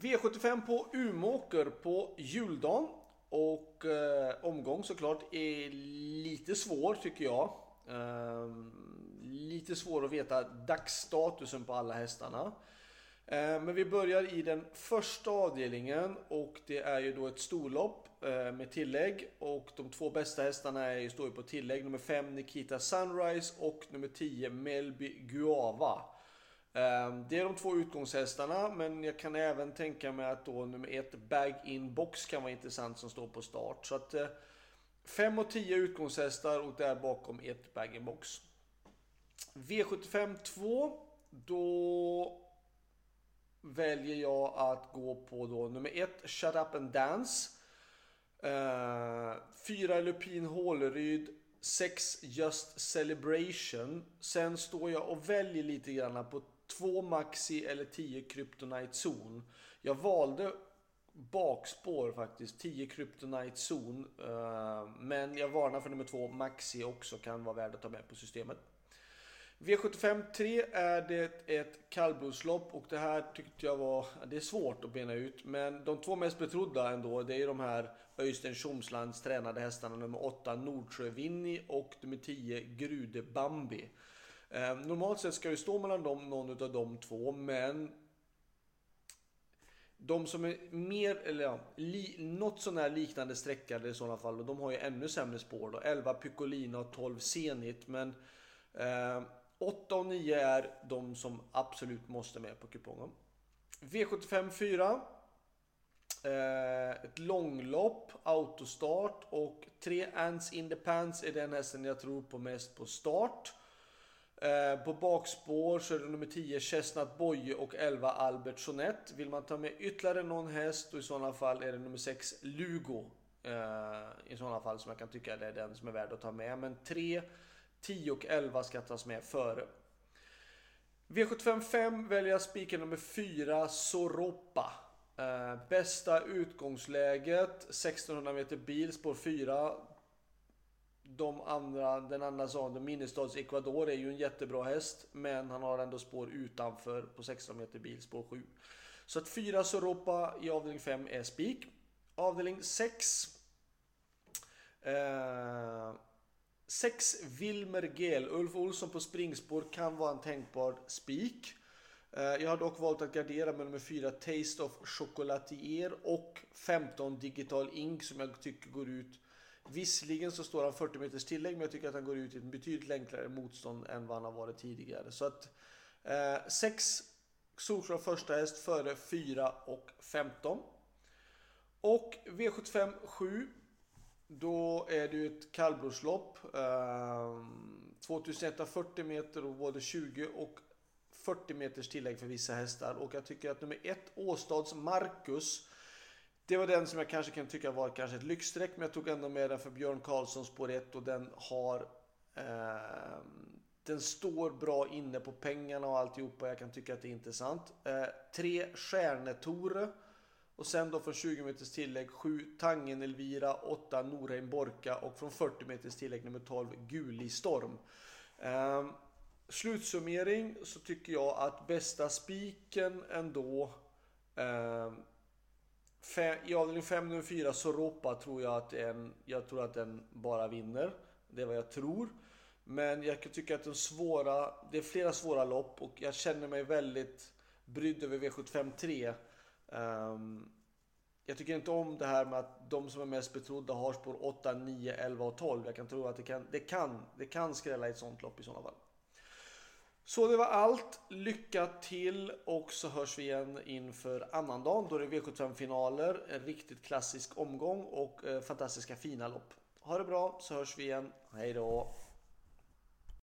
V75 på Umåker på juldagen. Och eh, omgång såklart är lite svår tycker jag. Eh, lite svår att veta dagsstatusen på alla hästarna. Eh, men vi börjar i den första avdelningen och det är ju då ett storlopp eh, med tillägg. Och de två bästa hästarna är ju, står ju på tillägg. Nummer 5 Nikita Sunrise och nummer 10 Melby Guava. Ehm, det är de två utgångshästarna, men jag kan även tänka mig att då nummer ett Bag-In Box kan vara intressant som står på start. Så att eh, 5 och 10 utgångshästar och där bakom ett Bag-In Box. V75 2, då väljer jag att gå på då nummer 1 Shut Up and Dance. Ehm, 4 Lupin Håleryd 6 Just Celebration. Sen står jag och väljer lite grann på 2 Maxi eller 10 Kryptonite zon. Jag valde bakspår faktiskt, 10 Kryptonite zon. Eh, men jag varnar för nummer 2 Maxi också kan vara värd att ta med på systemet. V75 3 är det ett kallblodslopp och det här tyckte jag var, det är svårt att bena ut. Men de två mest betrodda ändå, det är de här Öystein Tjomslands tränade hästarna nummer 8 Nordsjö Winnie och nummer 10 Grude Bambi. Eh, normalt sett ska det stå mellan dem, någon av de två, men de som är mer, eller ja, li, något sånär liknande sträckade i sådana fall, och de har ju ännu sämre spår då. 11 Piccolina och 12 Zenit, men eh, 8 och 9 är de som absolut måste med på kupongen. V75 4. Eh, ett långlopp, autostart och 3 Ants in the Pants är den hästen jag tror på mest på start. Eh, på bakspår så är det nummer 10 Chestnut Boye och 11 Albert Sonett. Vill man ta med ytterligare någon häst och i sådana fall är det nummer 6 Lugo. Eh, I sådana fall som jag kan tycka är den som är värd att ta med. Men 3, 10 och 11 ska tas med före. V75 5 väljer jag spiken nummer 4 Soropa. Eh, bästa utgångsläget 1600 meter bil, spår 4 de andra, den andra saken, Minnestads Ecuador är ju en jättebra häst. Men han har ändå spår utanför på 16 meter bil, spår 7. Så att 4 Soropa i avdelning 5 är spik. Avdelning 6. 6 eh, Wilmer Gel. Ulf Olsson på springspår kan vara en tänkbar spik. Eh, jag har dock valt att gardera med nummer 4 Taste of Chocolatier och 15 Digital Ink som jag tycker går ut Visserligen så står han 40 meters tillägg men jag tycker att han går ut i ett betydligt enklare motstånd än vad han har varit tidigare. Så att 6 eh, solklar första häst före 4 och 15. Och V75 7 då är det ju ett kallblodslopp. Eh, 2140 meter och både 20 och 40 meters tillägg för vissa hästar. Och jag tycker att nummer 1 Åstads Marcus det var den som jag kanske kan tycka var kanske ett lyxstreck, men jag tog ändå med den för Björn Karlsson spår 1 och den har eh, den står bra inne på pengarna och alltihopa. Jag kan tycka att det är intressant. Eh, tre Stjärnetore. Och sen då från 20 meters tillägg 7 Tangen Elvira, 8 Norheim Borka och från 40 meters tillägg nummer 12 Guli Storm. Eh, slutsummering så tycker jag att bästa spiken ändå eh, i avdelning 5 nummer 4 Soropa tror jag att en, jag tror att den bara vinner. Det är vad jag tror. Men jag tycker att den svåra, det är flera svåra lopp och jag känner mig väldigt brydd över V75 3. Um, jag tycker inte om det här med att de som är mest betrodda har spår 8, 9, 11 och 12. Jag kan tro att det kan, det kan, det kan skrälla i ett sånt lopp i sådana fall. Så det var allt. Lycka till och så hörs vi igen inför annandagen. Då är det V75-finaler, en riktigt klassisk omgång och eh, fantastiska fina lopp. Ha det bra så hörs vi igen. Hej då!